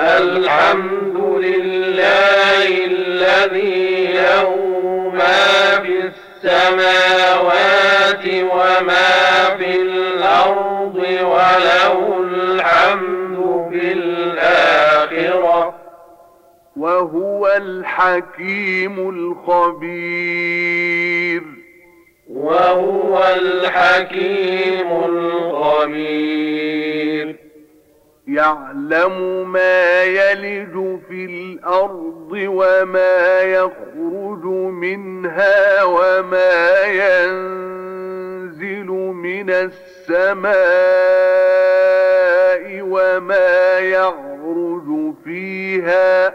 الحمد لله الذي له ما في السماوات وما في الأرض وله الحمد في الآخرة. وهو الحكيم الخبير. وهو الحكيم الخبير. يعلم ما يلج في الأرض وما يخرج منها وما ينزل من السماء وما يعرج فيها.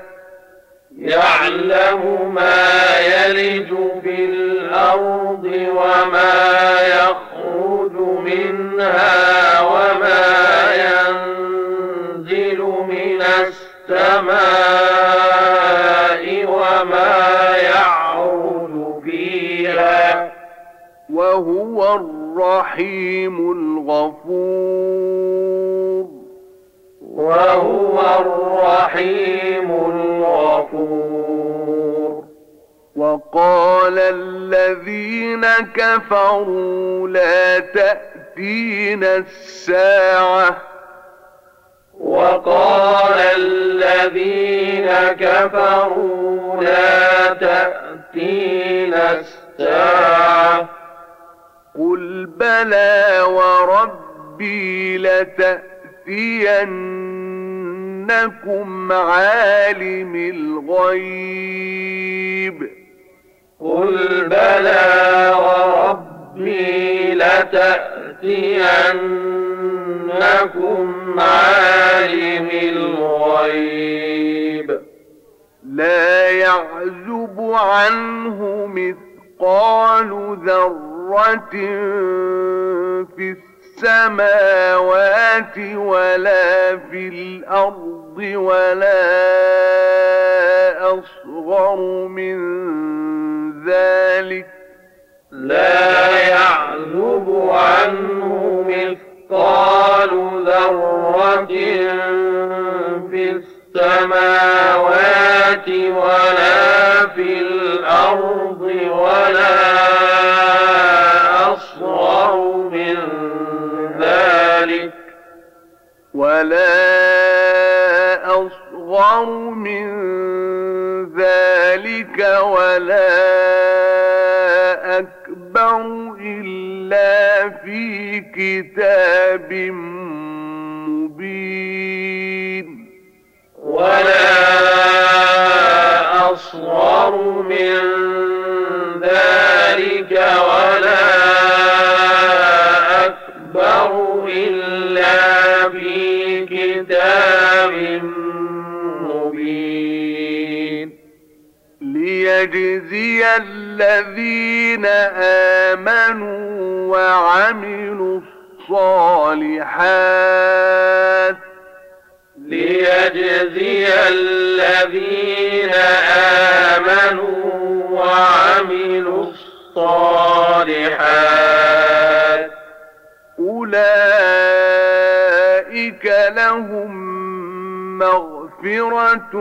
يعلم ما يلج في الأرض وما يخرج منها وما ينزل السماء وما يعرج فيها وهو الرحيم الغفور. وهو الرحيم الغفور. وقال الذين كفروا لا تأتينا الساعة. وقال الذين كفروا لا تأتينا الساعة. قل بلى وربي لتأتينكم عالم الغيب. قل بلى وربي لتأتينكم عالم الغيب. لا يعزب عنه مثقال ذرة في السماوات ولا في الأرض ولا أصغر من ذلك لا يعزب عنه مثقال ذرة في السماوات ولا في الأرض ولا أصغر من ذلك ولا أصغر من ذلك ولا أكبر إلا في كتاب مبين ولا ليجزي الذين آمنوا وعملوا الصالحات. ليجزي الذين آمنوا وعملوا الصالحات. أولئك لهم مغفرة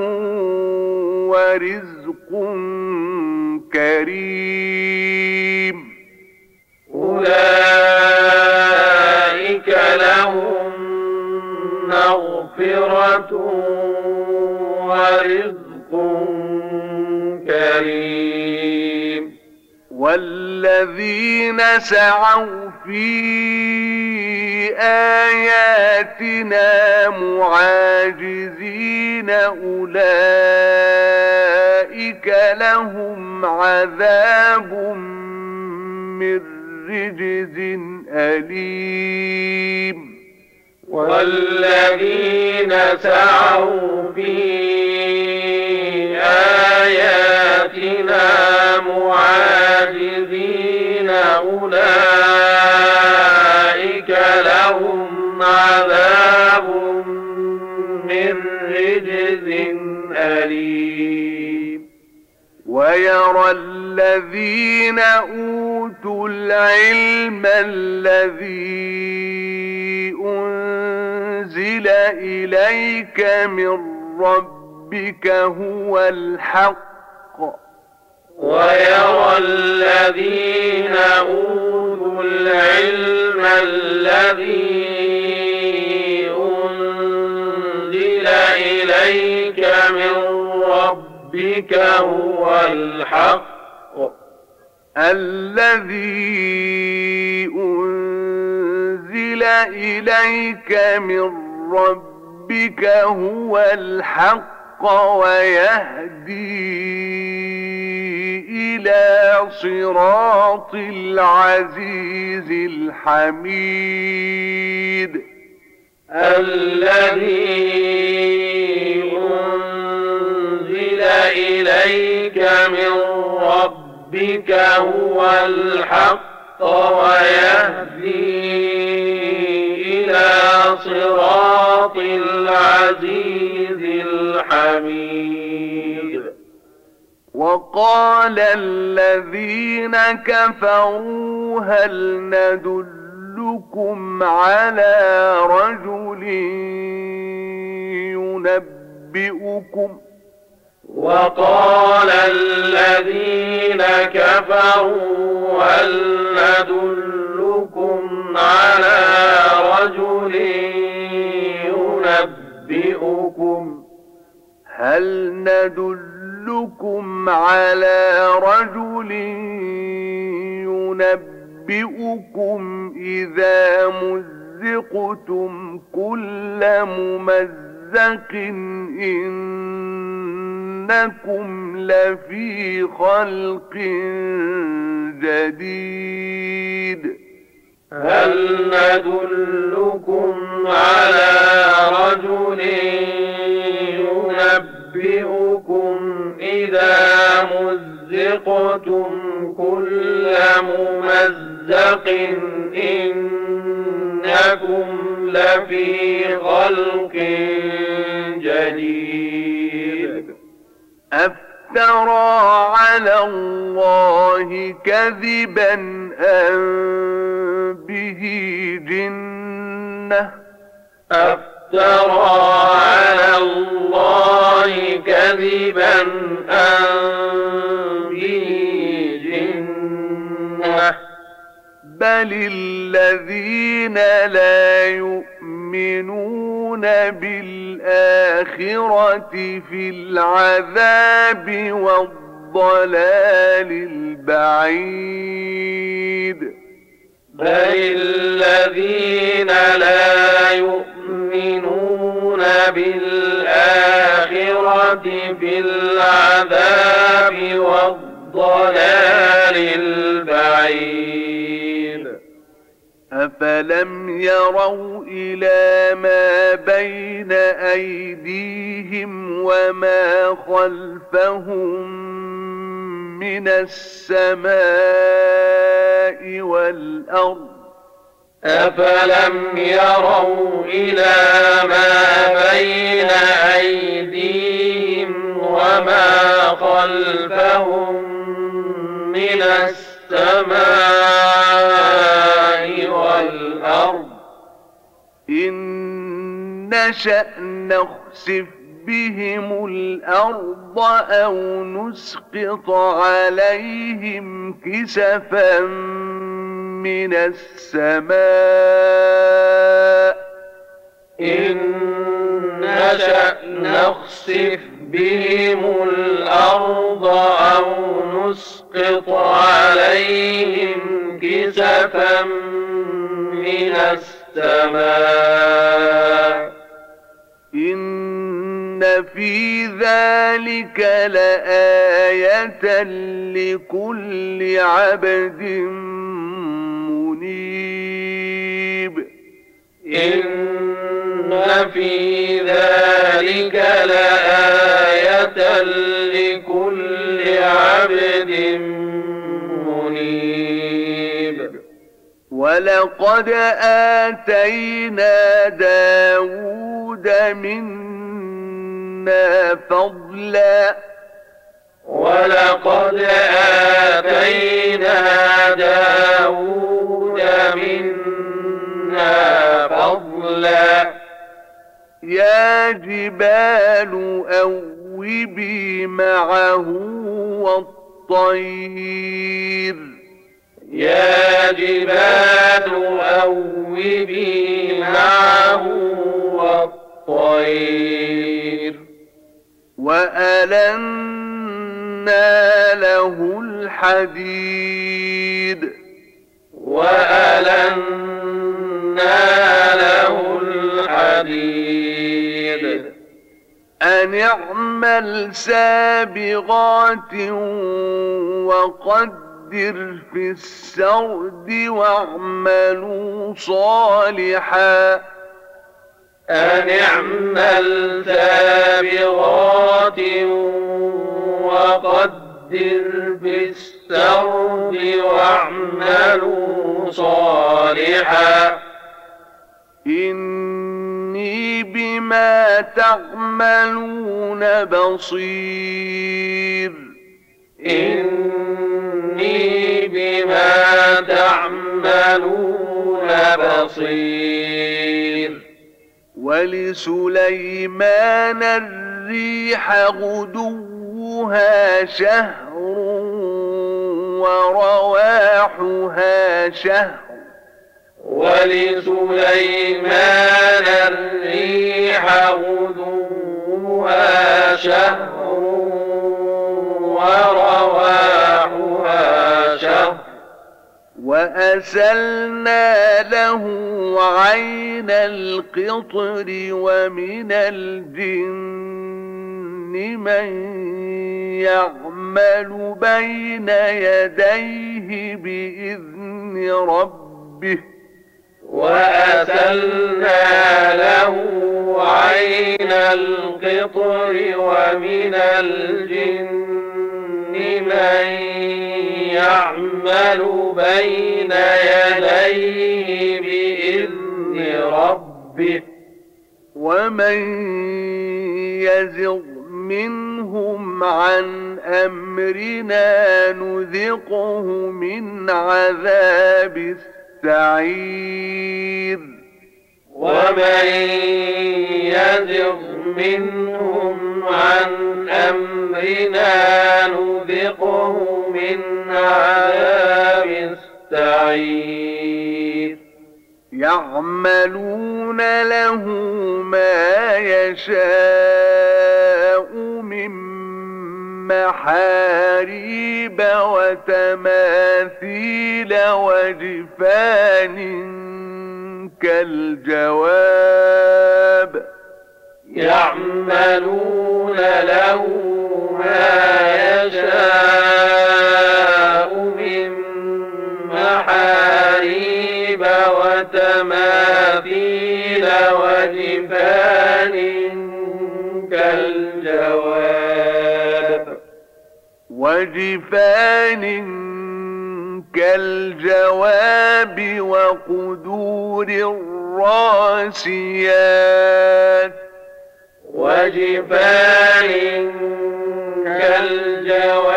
ورزق كريم أولئك لهم مغفرة ورزق كريم والذين سعوا في آياتنا معاجزين أولئك لهم عذاب من رجز أليم. والذين سعوا في بآياتنا معاجزين أولئك لهم عذاب من رجز أليم. ويرى الذين أوتوا العلم الذي أنزل إليك من ربك هو الحق. ويرى الذين أوتوا العلم الذي أنزل إليك من ربك هو الحق الذي أنزل إليك من ربك هو الحق ويهدي إلى صراط العزيز الحميد. الذي أنزل إليك من ربك هو الحق ويهدي إلى صراط العزيز الحميد. وقال الذين كفروا هل ندلكم على رجل ينبئكم وقال الذين كفروا هل ندلكم على رجل ينبئكم؟ هل ندلكم على رجل ينبئكم إذا مزقتم كل ممزق إنكم لفي خلق جديد. هل ندلكم لا يؤمنون بالآخرة في العذاب والضلال البعيد. بل الذين لا يؤمنون بالآخرة في العذاب والضلال البعيد. أفلم يروا إلى ما بين أيديهم وما خلفهم من السماء والأرض أفلم يروا إلى ما بين أيديهم وما خلفهم من السماء والأرض إن نشأ نخسف بهم الأرض أو نسقط عليهم كسفا من السماء. إن نشأ نخسف بهم الأرض أو نسقط عليهم كسفا من السماء. إن في ذلك لآية لكل عبد منيب. إن في ذلك لآية لكل عبد منيب ولقد آتينا داود منا فضلا. ولقد آتينا داود منا فضلا. يا جبال أوبي معه والطير. يا جبال أوبي معه والطير. وألنا له الحديد. وألنا له الحديد. أن اعمل سابغات وقدر في السرد واعملوا صالحا. أن اعمل سابغات وقدر في السرد واعملوا صالحا. إني بما تعملون بصير. إني بما تعملون بصير. ولسليمان الريح غدوها شهر ورواحها شهر. ولسليمان الريح غدوها شهر ورواحها شهر وأسلنا له عين القطر ومن الجن من يعمل بين يديه بإذن ربه. وأسلنا له عين القطر ومن الجن من يعمل بين يديه بإذن ربه. ومن يزغ منهم عن أمرنا نذقه من عذاب السعير. ومن يزغ منهم عن أمرنا نذقه من عذاب السعير. يعملون له ما يشاء. من محاريب وتماثيل وجفان كالجواب. يعملون له ما يشاء. وجفان كالجواب وقدور الراسيات. وجفان كالجواب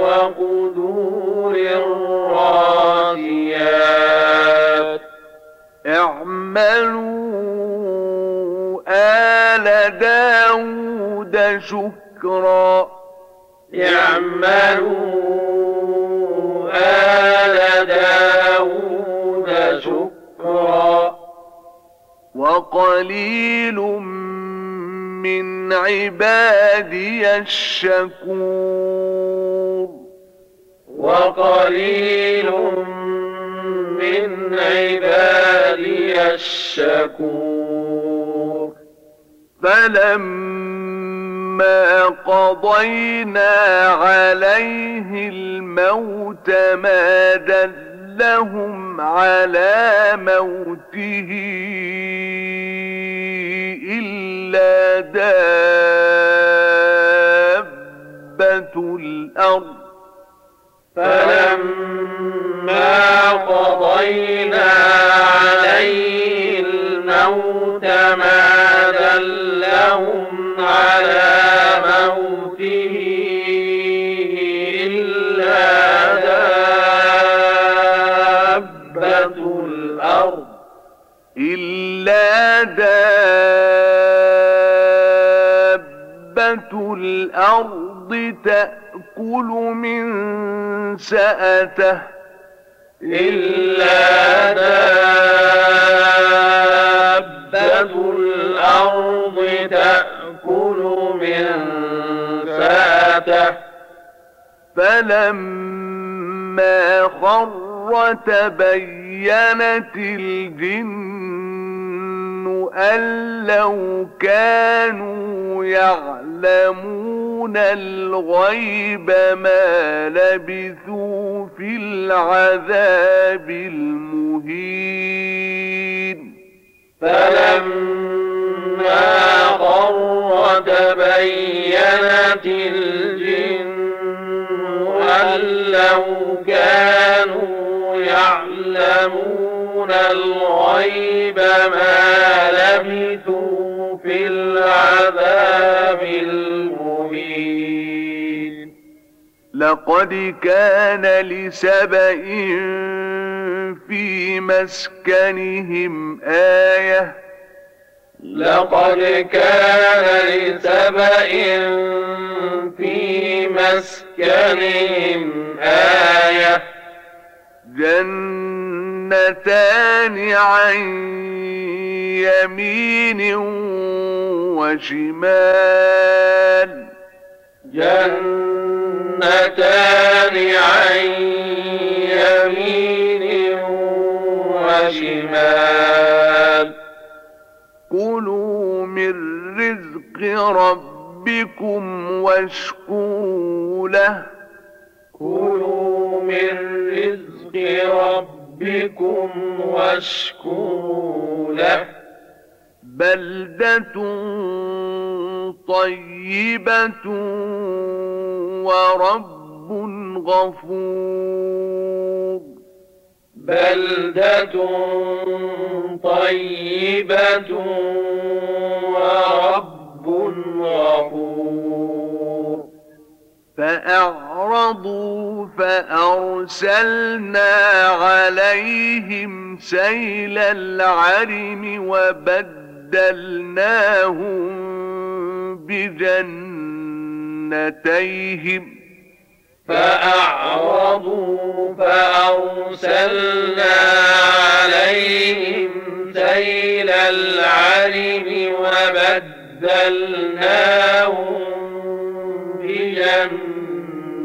وقدور الراسيات. اعملوا آل داود شكرا. يعملوا آل داود شكرا. وقليل من عبادي الشكور. وقليل من عبادي الشكور. فلما قضينا عليه الموت ما دلهم على موته إلا دابة الأرض فلما قضينا دابة الأرض تأكل من سأته إلا دابة الأرض تأكل من سأته فلما خر تبينت الجن أن لو كانوا يعلمون الغيب ما لبثوا في العذاب المهين فلما خر تبينت الجن أن لو كانوا يعلمون الغيب ما لبثوا في العذاب المهين. لقد كان لسبإ في مسكنهم آية لقد كان لسبإ في مسكنهم آية. جنتان عن يمين وشمال. جنتان عن يمين وشمال. كلوا من رزق ربكم واشكروا له. كلوا من رزق ربكم واشكروا له. بلدة طيبة ورب غفور بلدة طيبة ورب غفور. فأعرضوا فأرسلنا عليهم سيل العرم وبدلناهم بجنتيهم فأعرضوا فأرسلنا عليهم سيل العرم وبدلناهم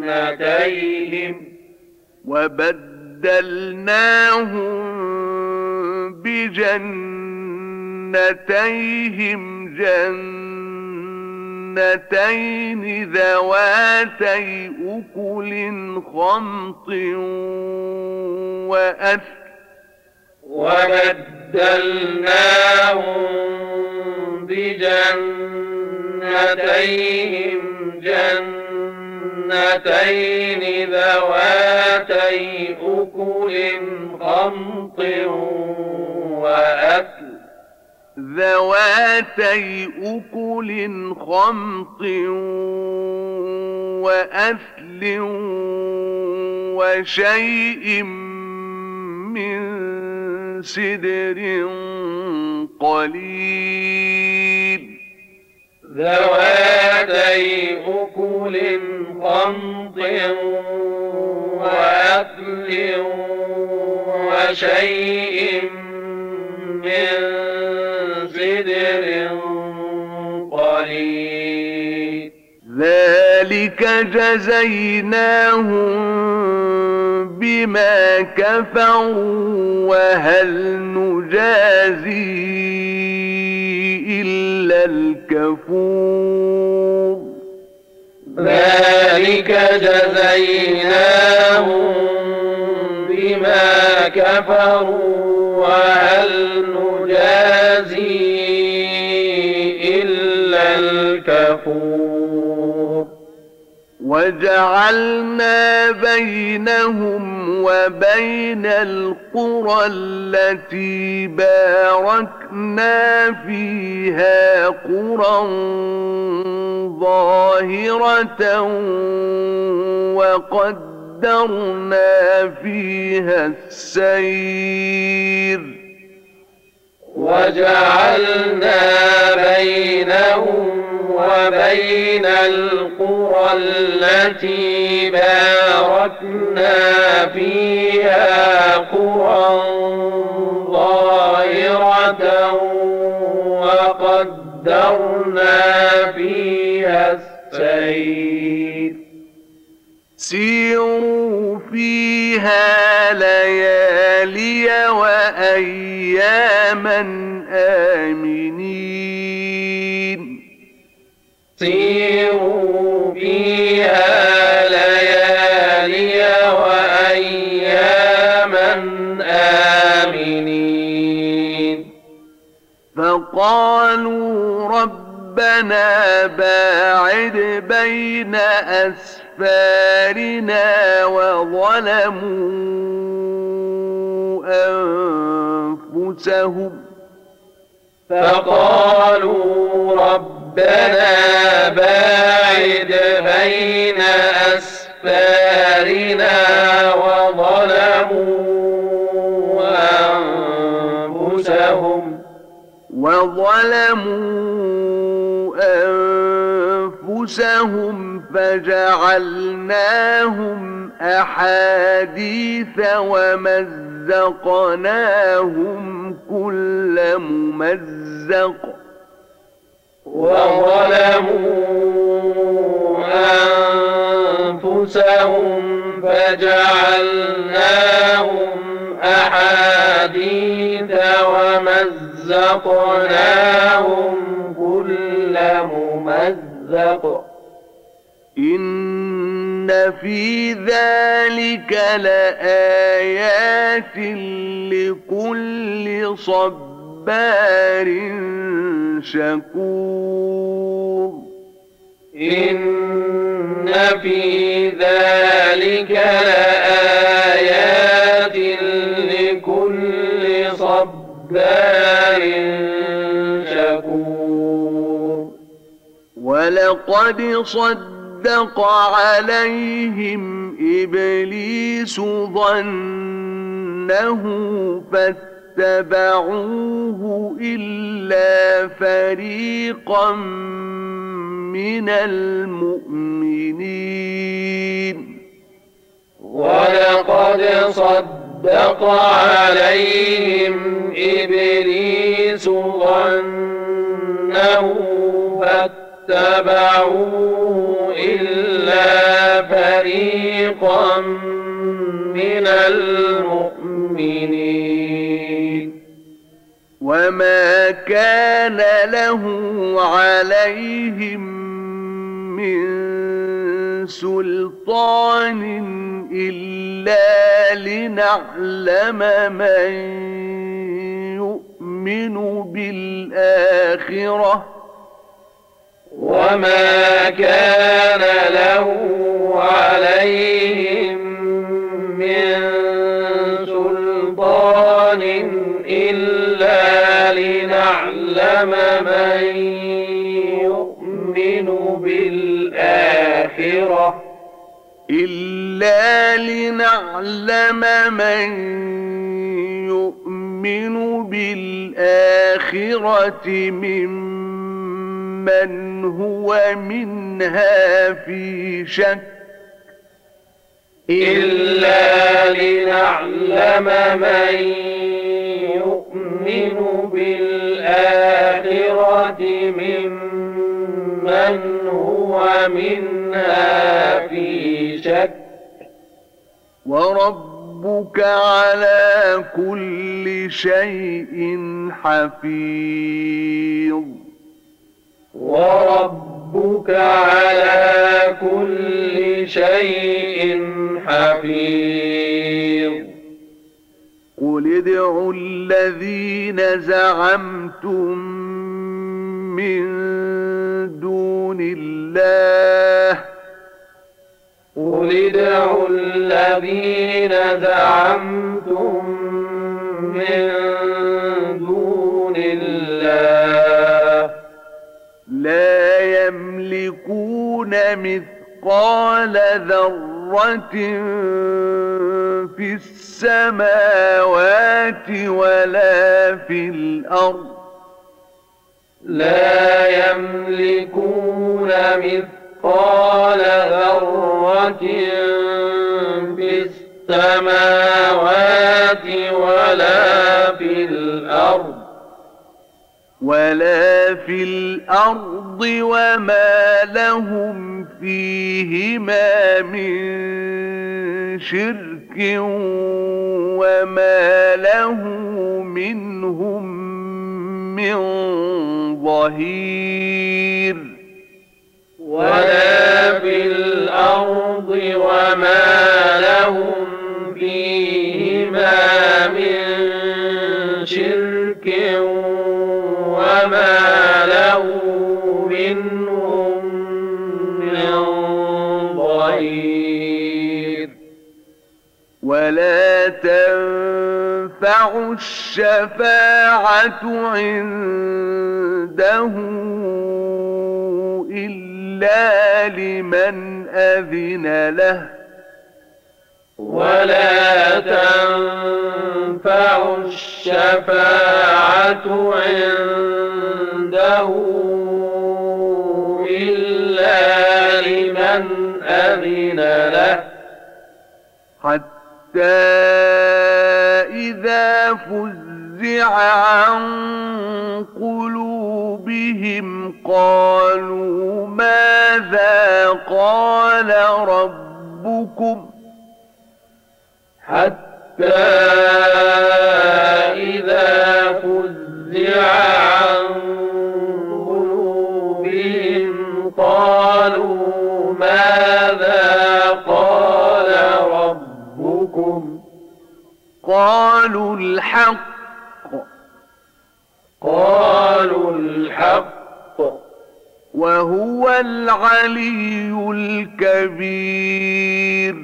بجنتيهم وبدلناهم بجنتيهم جنتين ذواتي أكل خمط وأثل وبدلناهم بجنتيهم جنتين ذواتي أكل خمط وأكل ذواتي أكل خمط وأثل وشيء من سدر قليل. ذواتي أكل خمط وأكل وشيء من سدر قليل ذلك جزيناهم بما كفروا وهل نجازي إلا الكفور. ذلك جزيناهم بما كفروا وهل نجازي الكفور وجعلنا بينهم وبين القرى التي باركنا فيها قرى ظاهرة وقدرنا فيها السير. وجعلنا بينهم وبين القرى التي باركنا فيها قرى ظاهرة وقدرنا فيها السير سيروا فيها ليالي وأياما آمنين. سيروا فيها ليالي وأياما آمنين. فقالوا ربنا باعد بين أسفارنا وظلموا أنفسهم فقالوا ربنا باعد بين أسفارنا وظلموا أنفسهم وظلموا أنفسهم فجعلناهم أحاديث ومزقناهم كل ممزق وظلموا أنفسهم فجعلناهم أحاديث ومزقناهم ممزق إن في ذلك لآيات لكل صبار شكور. إن في ذلك لآيات لكل صبار ولقد صدق عليهم إبليس ظنه فاتبعوه إلا فريقا من المؤمنين. ولقد صدق عليهم إبليس ظنه فاتبعوه إلا فريقا من المؤمنين. وما كان له عليهم من سلطان إلا لنعلم من يؤمن بالآخرة وما كان له عليهم من سلطان إلا لنعلم من يؤمن بالآخرة إلا لنعلم من يؤمن بالآخرة ممن هو منها في شك إلا لنعلم من يؤمن بالآخرة ممن هو منها في شك وربك على كل شيء حفيظ وربك على كل شيء حفيظ. قل ادعوا الذين زعمتم من دون الله. قل ادعوا الذين زعمتم من دون الله. يملكون مثقال ذرة في السماوات ولا في الأرض. لا يملكون مثقال ذرة في السماوات ولا في الأرض. ولا في الأرض وما لهم فيهما من شرك وما له منهم من ظهير ولا تنفع الشفاعة عنده إلا لمن أذن له. ولا تنفع الشفاعة عنده إلا لمن أذن له. حتى إذا فزع عن قلوبهم قالوا ماذا قال ربكم حتى قالوا الحق. قالوا الحق. وهو العلي الكبير.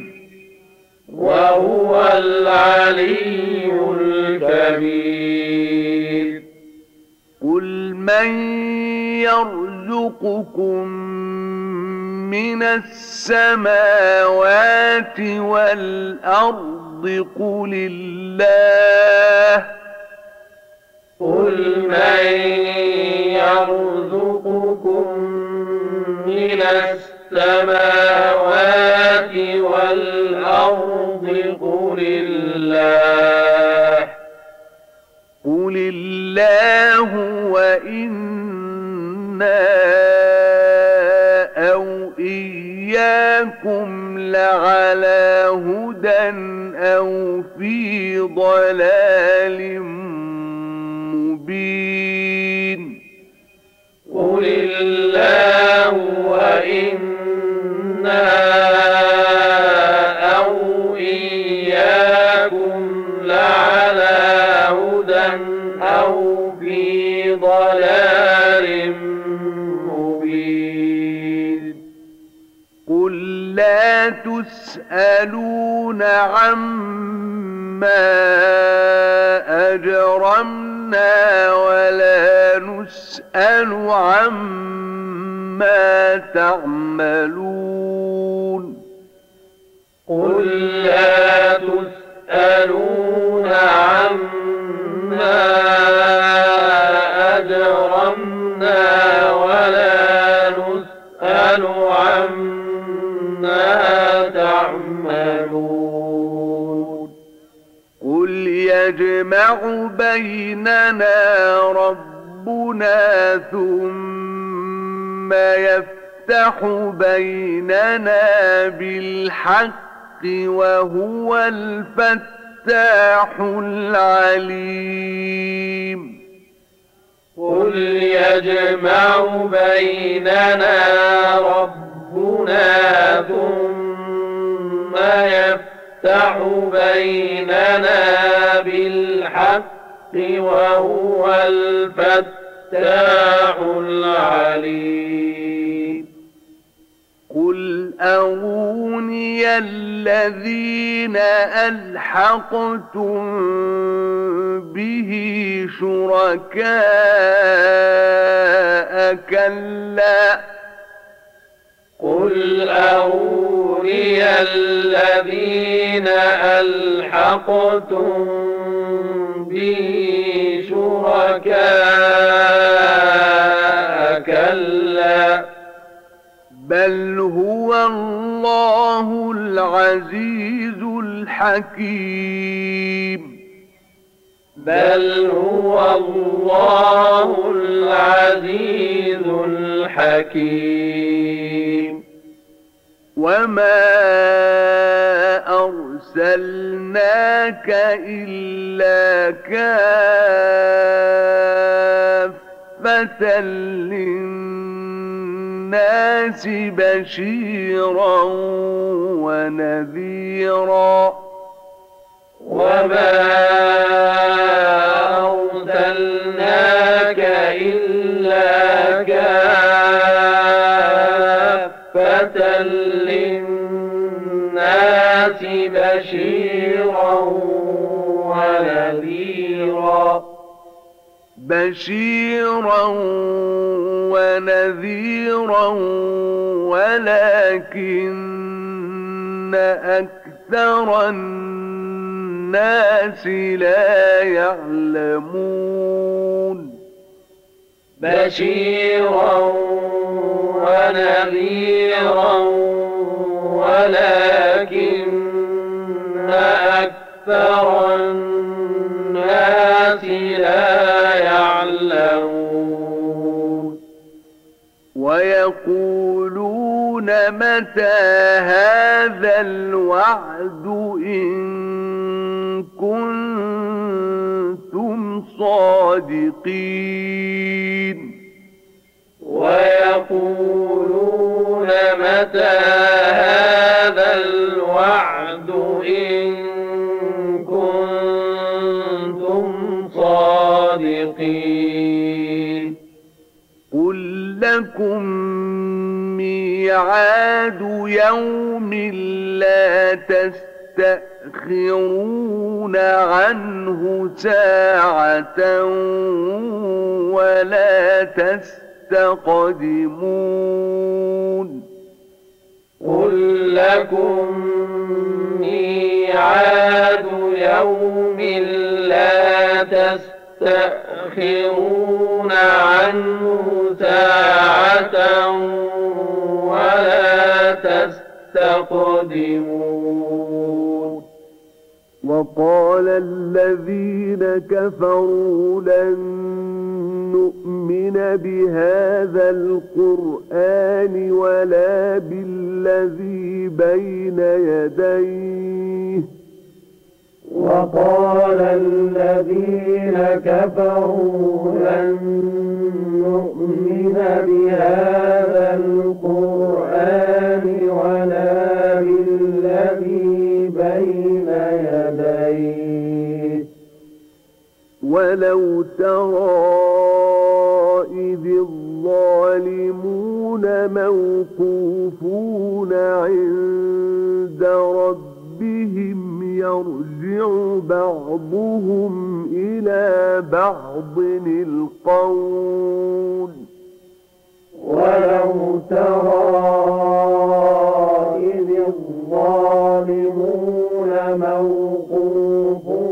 وهو العلي الكبير. قل من يرزقكم من السماوات والأرض قل الله. قل من يرزقكم من السماوات والأرض قل الله. قل الله وإنا إياكم لعلى هدى أو في ضلال مبين قل الله وإنا لا تسألون عما أجرمنا ولا نسأل عما تعملون. قل لا تسألون عما يجمع بيننا ربنا ثم يفتح بيننا بالحق وهو الفتاح العليم. قل يجمع بيننا ربنا ثم يفتح بيننا بالحق وهو الفتاح العليم. قل أروني الذين ألحقتم به شركاء كلا قل أروني الذين ألحقتم به شركاء كلا بل هو الله العزيز الحكيم بل هو الله العزيز الحكيم. وما أرسلناك إلا كافة للناس بشيرا ونذيرا وما أرسلناك إلا كافة للناس بشيرا ونذيرا بشيرا ونذيرا ولكن أكثر الناس لا يعلمون. بشيرا ونذيرا ولكن أكثر الناس لا يعلمون. ويقولون متى هذا الوعد إن كنتم صادقين. ويقولون متى هذا الوعد إن كنتم صادقين؟ قل لكم ميعاد يوم لا تستأخرون عنه ساعة ولا تستقدمون. قل لكم ميعاد يوم لا تستأخرون عنه ساعة ولا تستقدمون. وقال الذين كفروا لن نؤمن بهذا القرآن ولا بالذي بين يديه. وقال الذين كفروا لن نؤمن بهذا القرآن ولا بالذي بين ولو ترى إذ الظالمون موقوفون عند ربهم يرجع بعضهم إلى بعض القول. ولو ترى إذ الظالمون موقوفون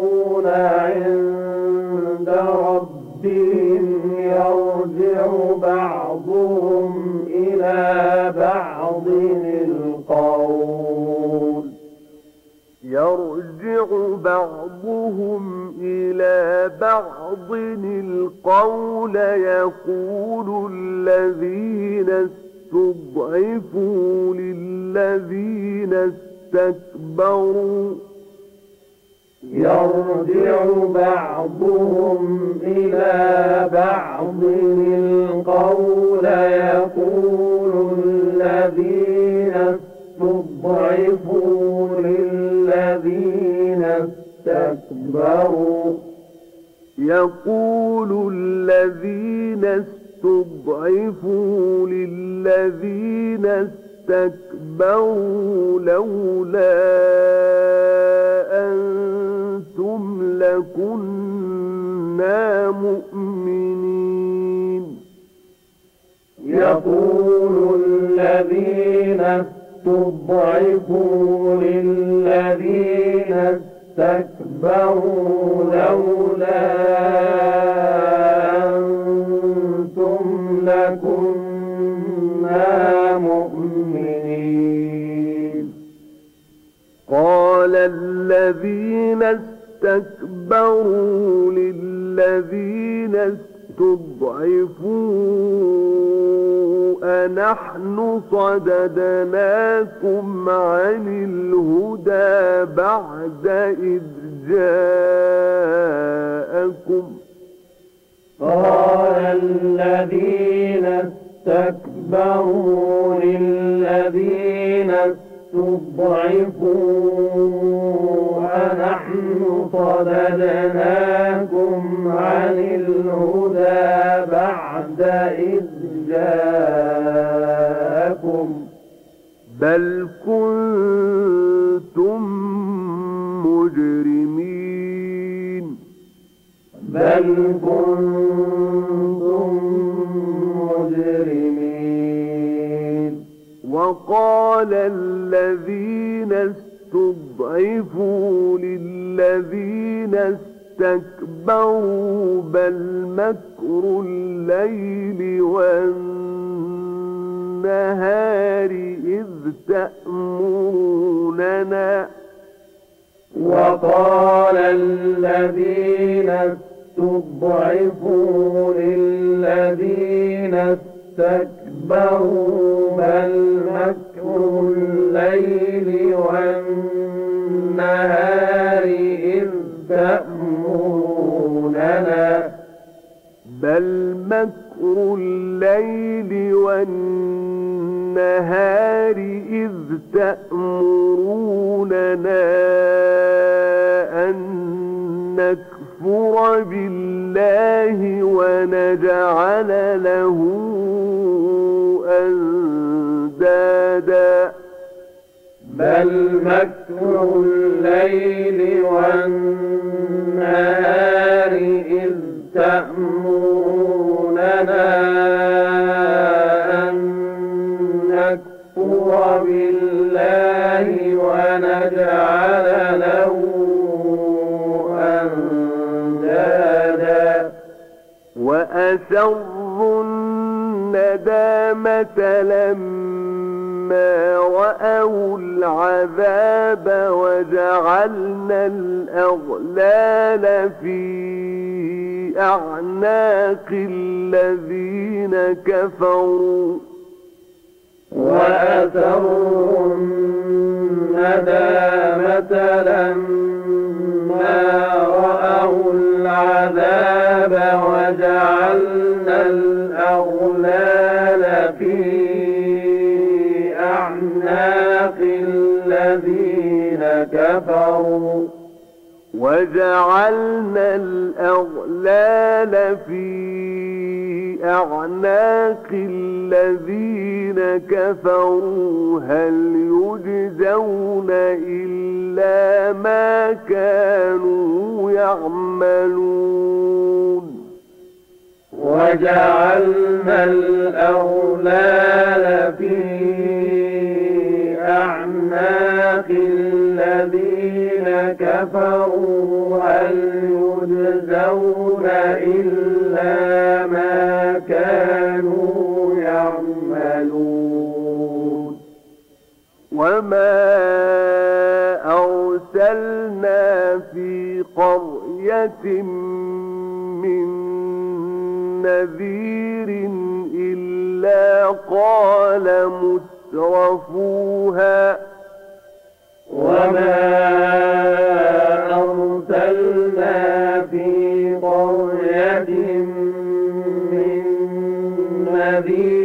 عند ربهم يرجع بعضهم إلى بعض القول. يرجع بعضهم إلى بعض القول يقول الذين استضعفوا للذين استكبروا يرجع بعضهم إلى بعض القول يقول الذين استضعفوا للذين استكبروا يقول الذين استضعفوا للذين استكبروا لولا أنتم لكنا مؤمنين يقول الذين استضعفوا للذين استكبروا لولا أنتم لكنا قال الذين استكبروا للذين استضعفوا أنحن صددناكم عن الهدى بعد إذ جاءكم قال الذين استكبروا للذين استضعفوا أنحن صددناكم عن الهدى بعد إذ جاءكم. بل كنتم مجرمين. بل كنتم وقال الذين استضعفوا للذين استكبروا بل مكر الليل والنهار إذ تأمروننا. وقال الذين استضعفوا للذين استكبروا بل مكر كانوا يعملون. وجعلنا الأغلال في أعناق الذين كفروا. هل يجزون إلا ما كانوا يعملون. وما أرسلنا في قرية من نذير إلا قال مترفوها وما أرسلنا في قرية من نذير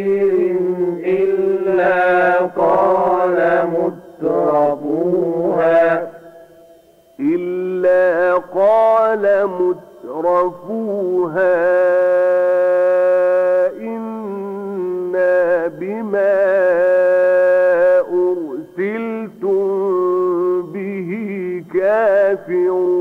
قال مترفوها إنا بما أرسلتم به كافرون.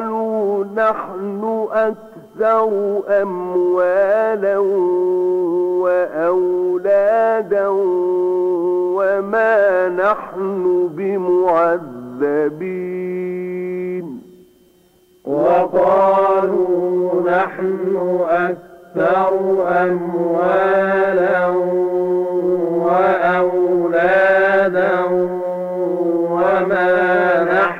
وقالوا نحن أكثر أموالا وأولادا وما نحن بمعذبين. وقالوا نحن أكثر أموالا وأولادا وما نحن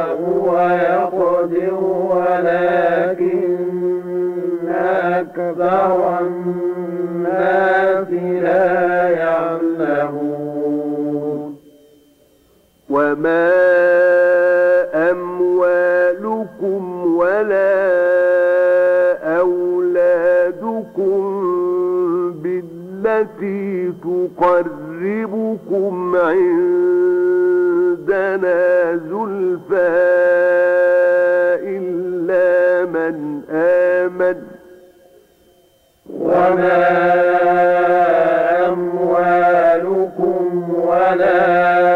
ويقدر ولكن أكثر الناس لا يعلمون. وما أموالكم ولا أولادكم بالتي تقربكم عندنا زلفى إلا من آمن وما أموالكم ولا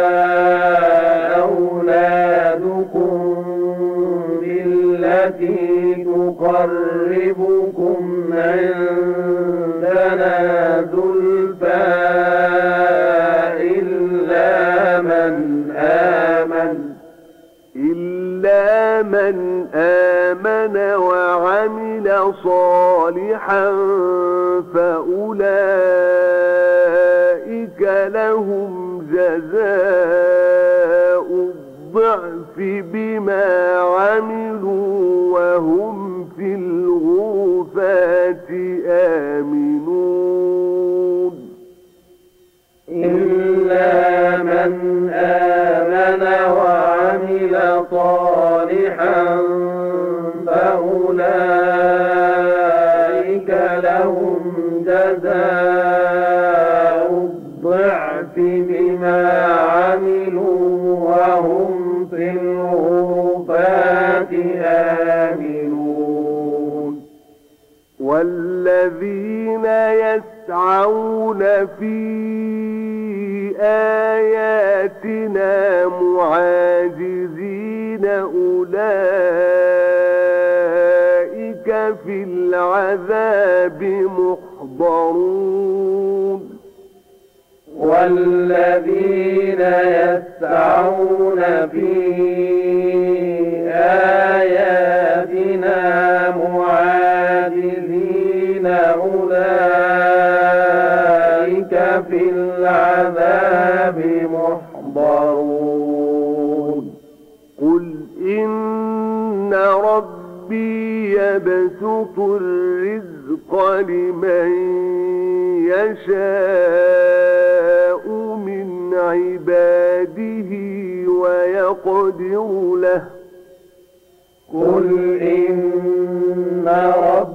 إلا من آمن وعمل صالحا فأولئك لهم جزاء الضعف بما عملوا وهم والذين يسعون في آياتنا معاجزين أولئك في العذاب محضرون. والذين يسعون في آياتنا معاجزين أولئك في العذاب محضرون. قل إن ربي يبسط الرزق لمن يشاء من عباده ويقدر له. قل إن ربي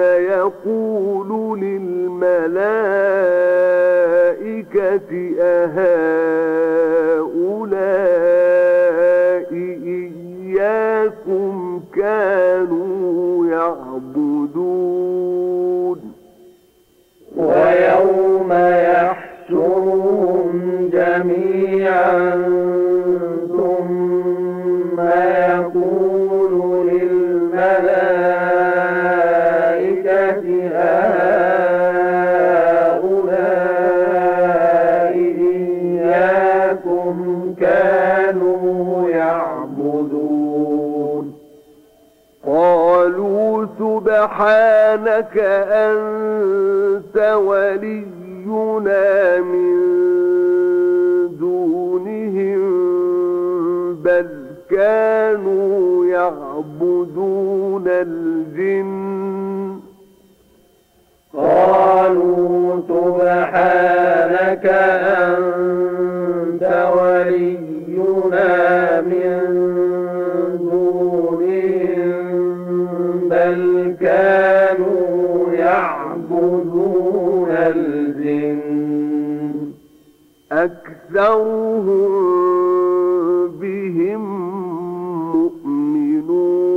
يقول للملائكة أهؤلاء إياكم كانوا يعبدون ويوم يحشرهم جميعا سبحانك أنت ولينا من دونهم بل كانوا يعبدون الجن. قالوا سبحانك أنت ولينا أكثرهم بهم مؤمنون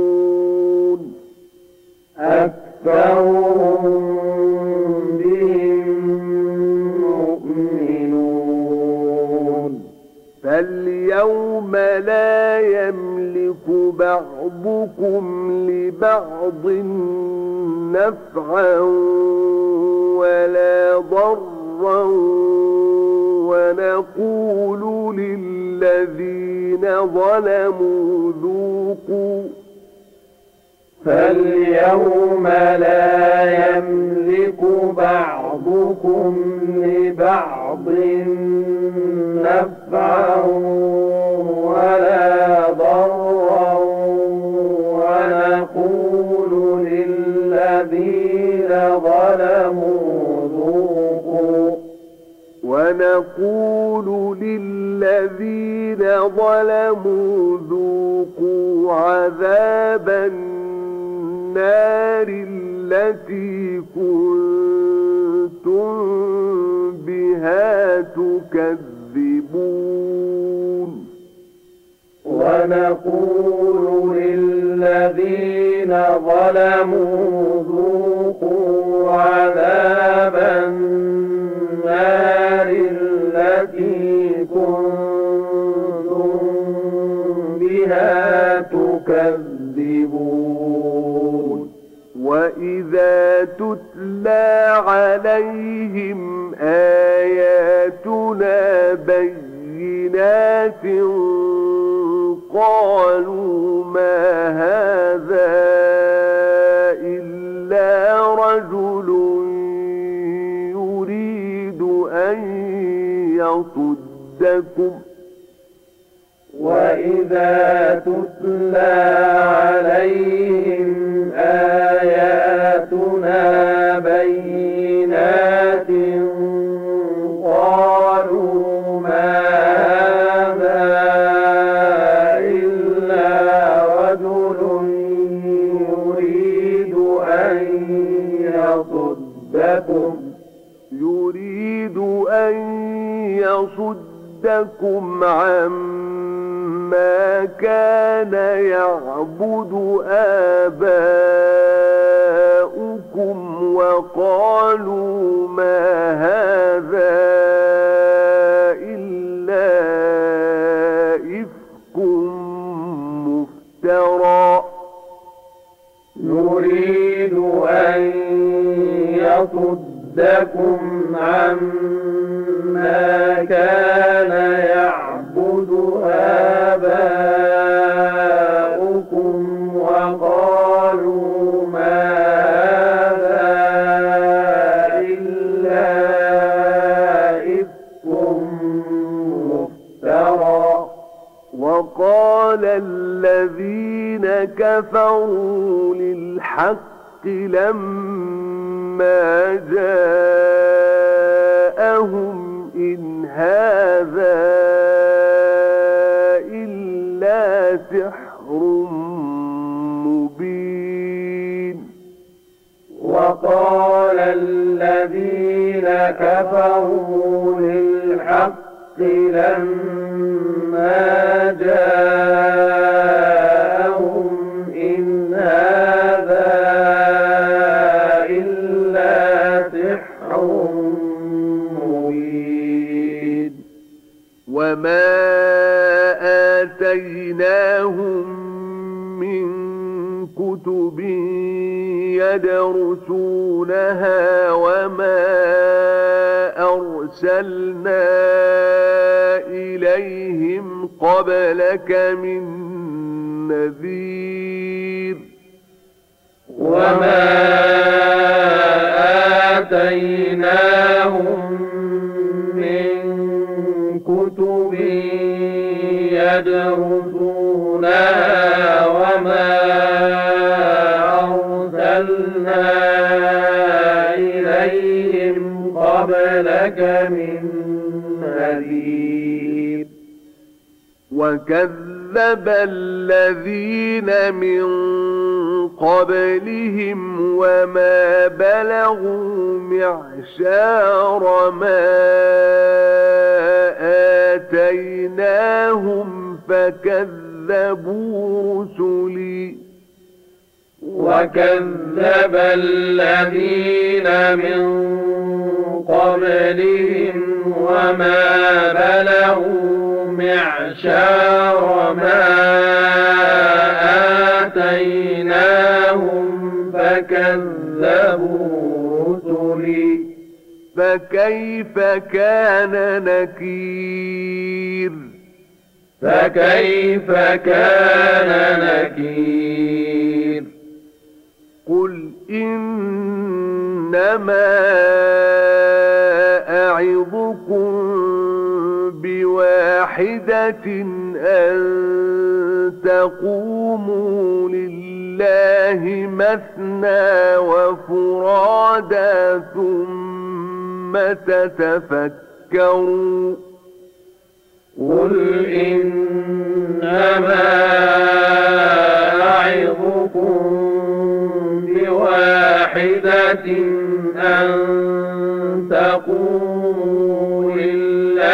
أكثرهم بهم مؤمنون فاليوم لا يملك بعضكم لبعض نفعا ولا ضرا ونقول للذين ظلموا ذوقوا فاليوم لا يملك بعضكم لبعض نفعا ولا ضرا ونقول للذين ظلموا ونقول للذين ظلموا ذوقوا عذاب النار التي كنتم بها تكذبون. ونقول للذين ظلموا ذوقوا عذاب النار التي كنتم بها تكذبون. وإذا تتلى عليهم آياتنا بينات قالوا ما هذا يصدكم وإذا تتلى عليهم آياتنا بينات قالوا ما هذا إلا رجل يريد أن يصدكم يريد أن يصدكم عما كان يعبد آباؤكم وقالوا ما هذا إلا إفك مفترى يريد أن يصدكم عما كان يعبد آباؤكم وقالوا ما هذا إلا سحر مبين. وقال الذين كفروا للحق لما جاءوا يدرسونها وما أرسلنا إليهم قبلك من نذير وما آتيناهم من كتب يدرسونها قبلك من نذير. وكذب الذين من قبلهم وما بلغوا معشار ما آتيناهم فكذبوا رسلي. وكذب الذين من قبلهم وما بلغوا معشار ما آتيناهم فكذبوا رسلي. فكيف كان نكير؟ فكيف كان نكير؟ قل إنما أعظكم بواحدة أن تقوموا لله مثنى وفرادا ثم تتفكروا قل إنما أعظكم بواحدة أن تقوموا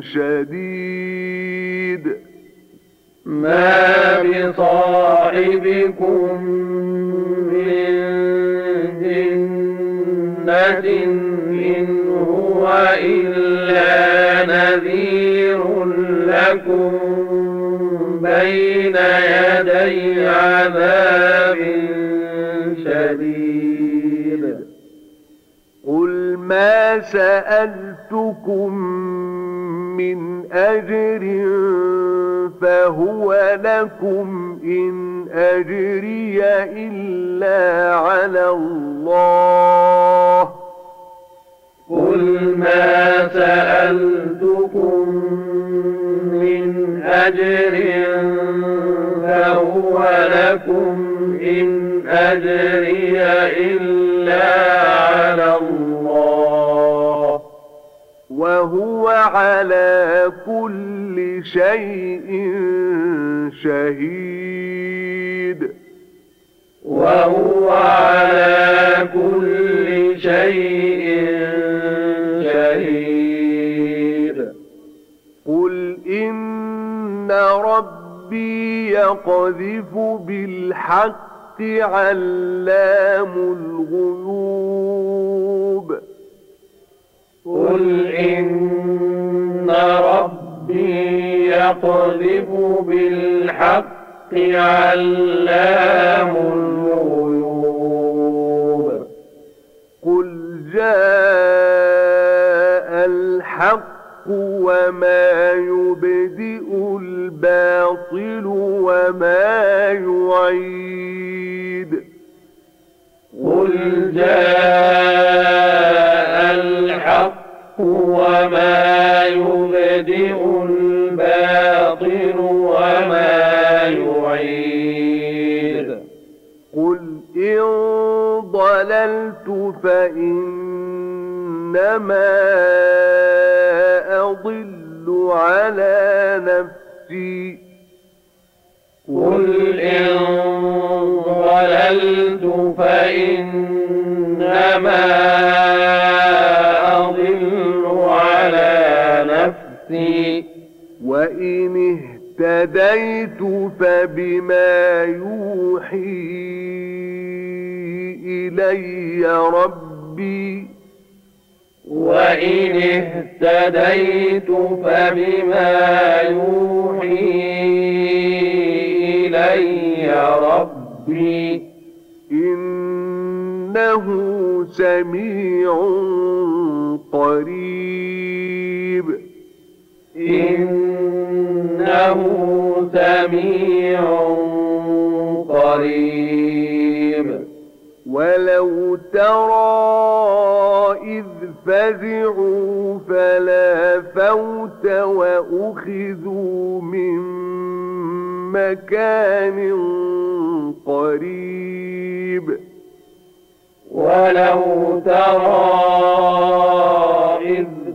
شديد. ما بصاحبكم من جنة إن هو إلا نذير لكم بين يدي عذاب شديد. قل ما سألتكم من أجر فهو لكم إن أجري إلا على الله. قل ما سألتكم من أجر فهو لكم إن أجري إلا على الله. وهو على كل شيء شهيد. وهو على كل شيء شهيد. قل إن ربي يقذف بالحق علام الغيوب. قل إن ربي يقذف بالحق علام الغيوب قل جاء الحق وما يبدئ الباطل وما يعيد قل جاء الحق وما يبدئ الباطل وما يعيد. قل إن ضللت فإنما أضل على نفسي. قل إن ضللت فإنما وإن اهتديت فبما يوحي إلي ربي. وإن اهتديت فبما يوحي إلي ربي. إنه سميع قريب. إنه سميع قريب. ولو ترى إذ فزعوا فلا فوت وأخذوا من مكان قريب. ولو ترى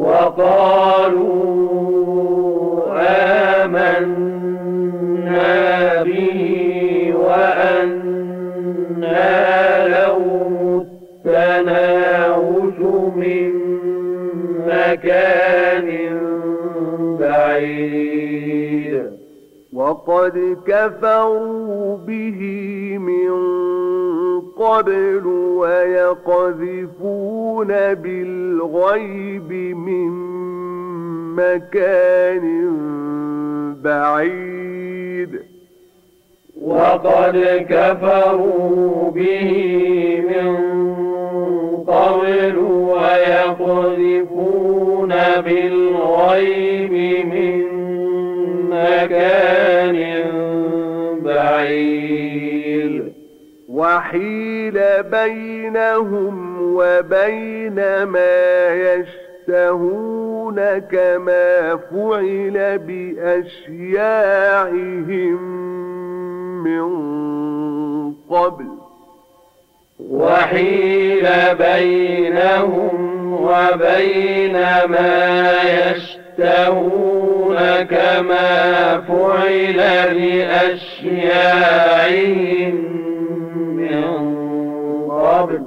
وقالوا آمنا به وأنا لهم التناوش من مكان بعيد. وقد كفروا به من قبل ويقذفون بالغيب من مكان بعيد. وقد كفروا به من قبل ويقذفون بالغيب من مكان بعيد. وحيل بينهم وبين ما يشتهون كما فعل بأشياعهم من قبل. وحيل بينهم وبين ما يشتهون كما فعل بأشياعهم قبل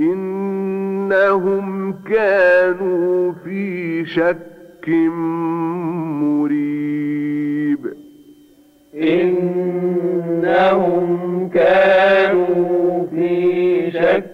إنهم كانوا في شك مريب. إنهم كانوا في شك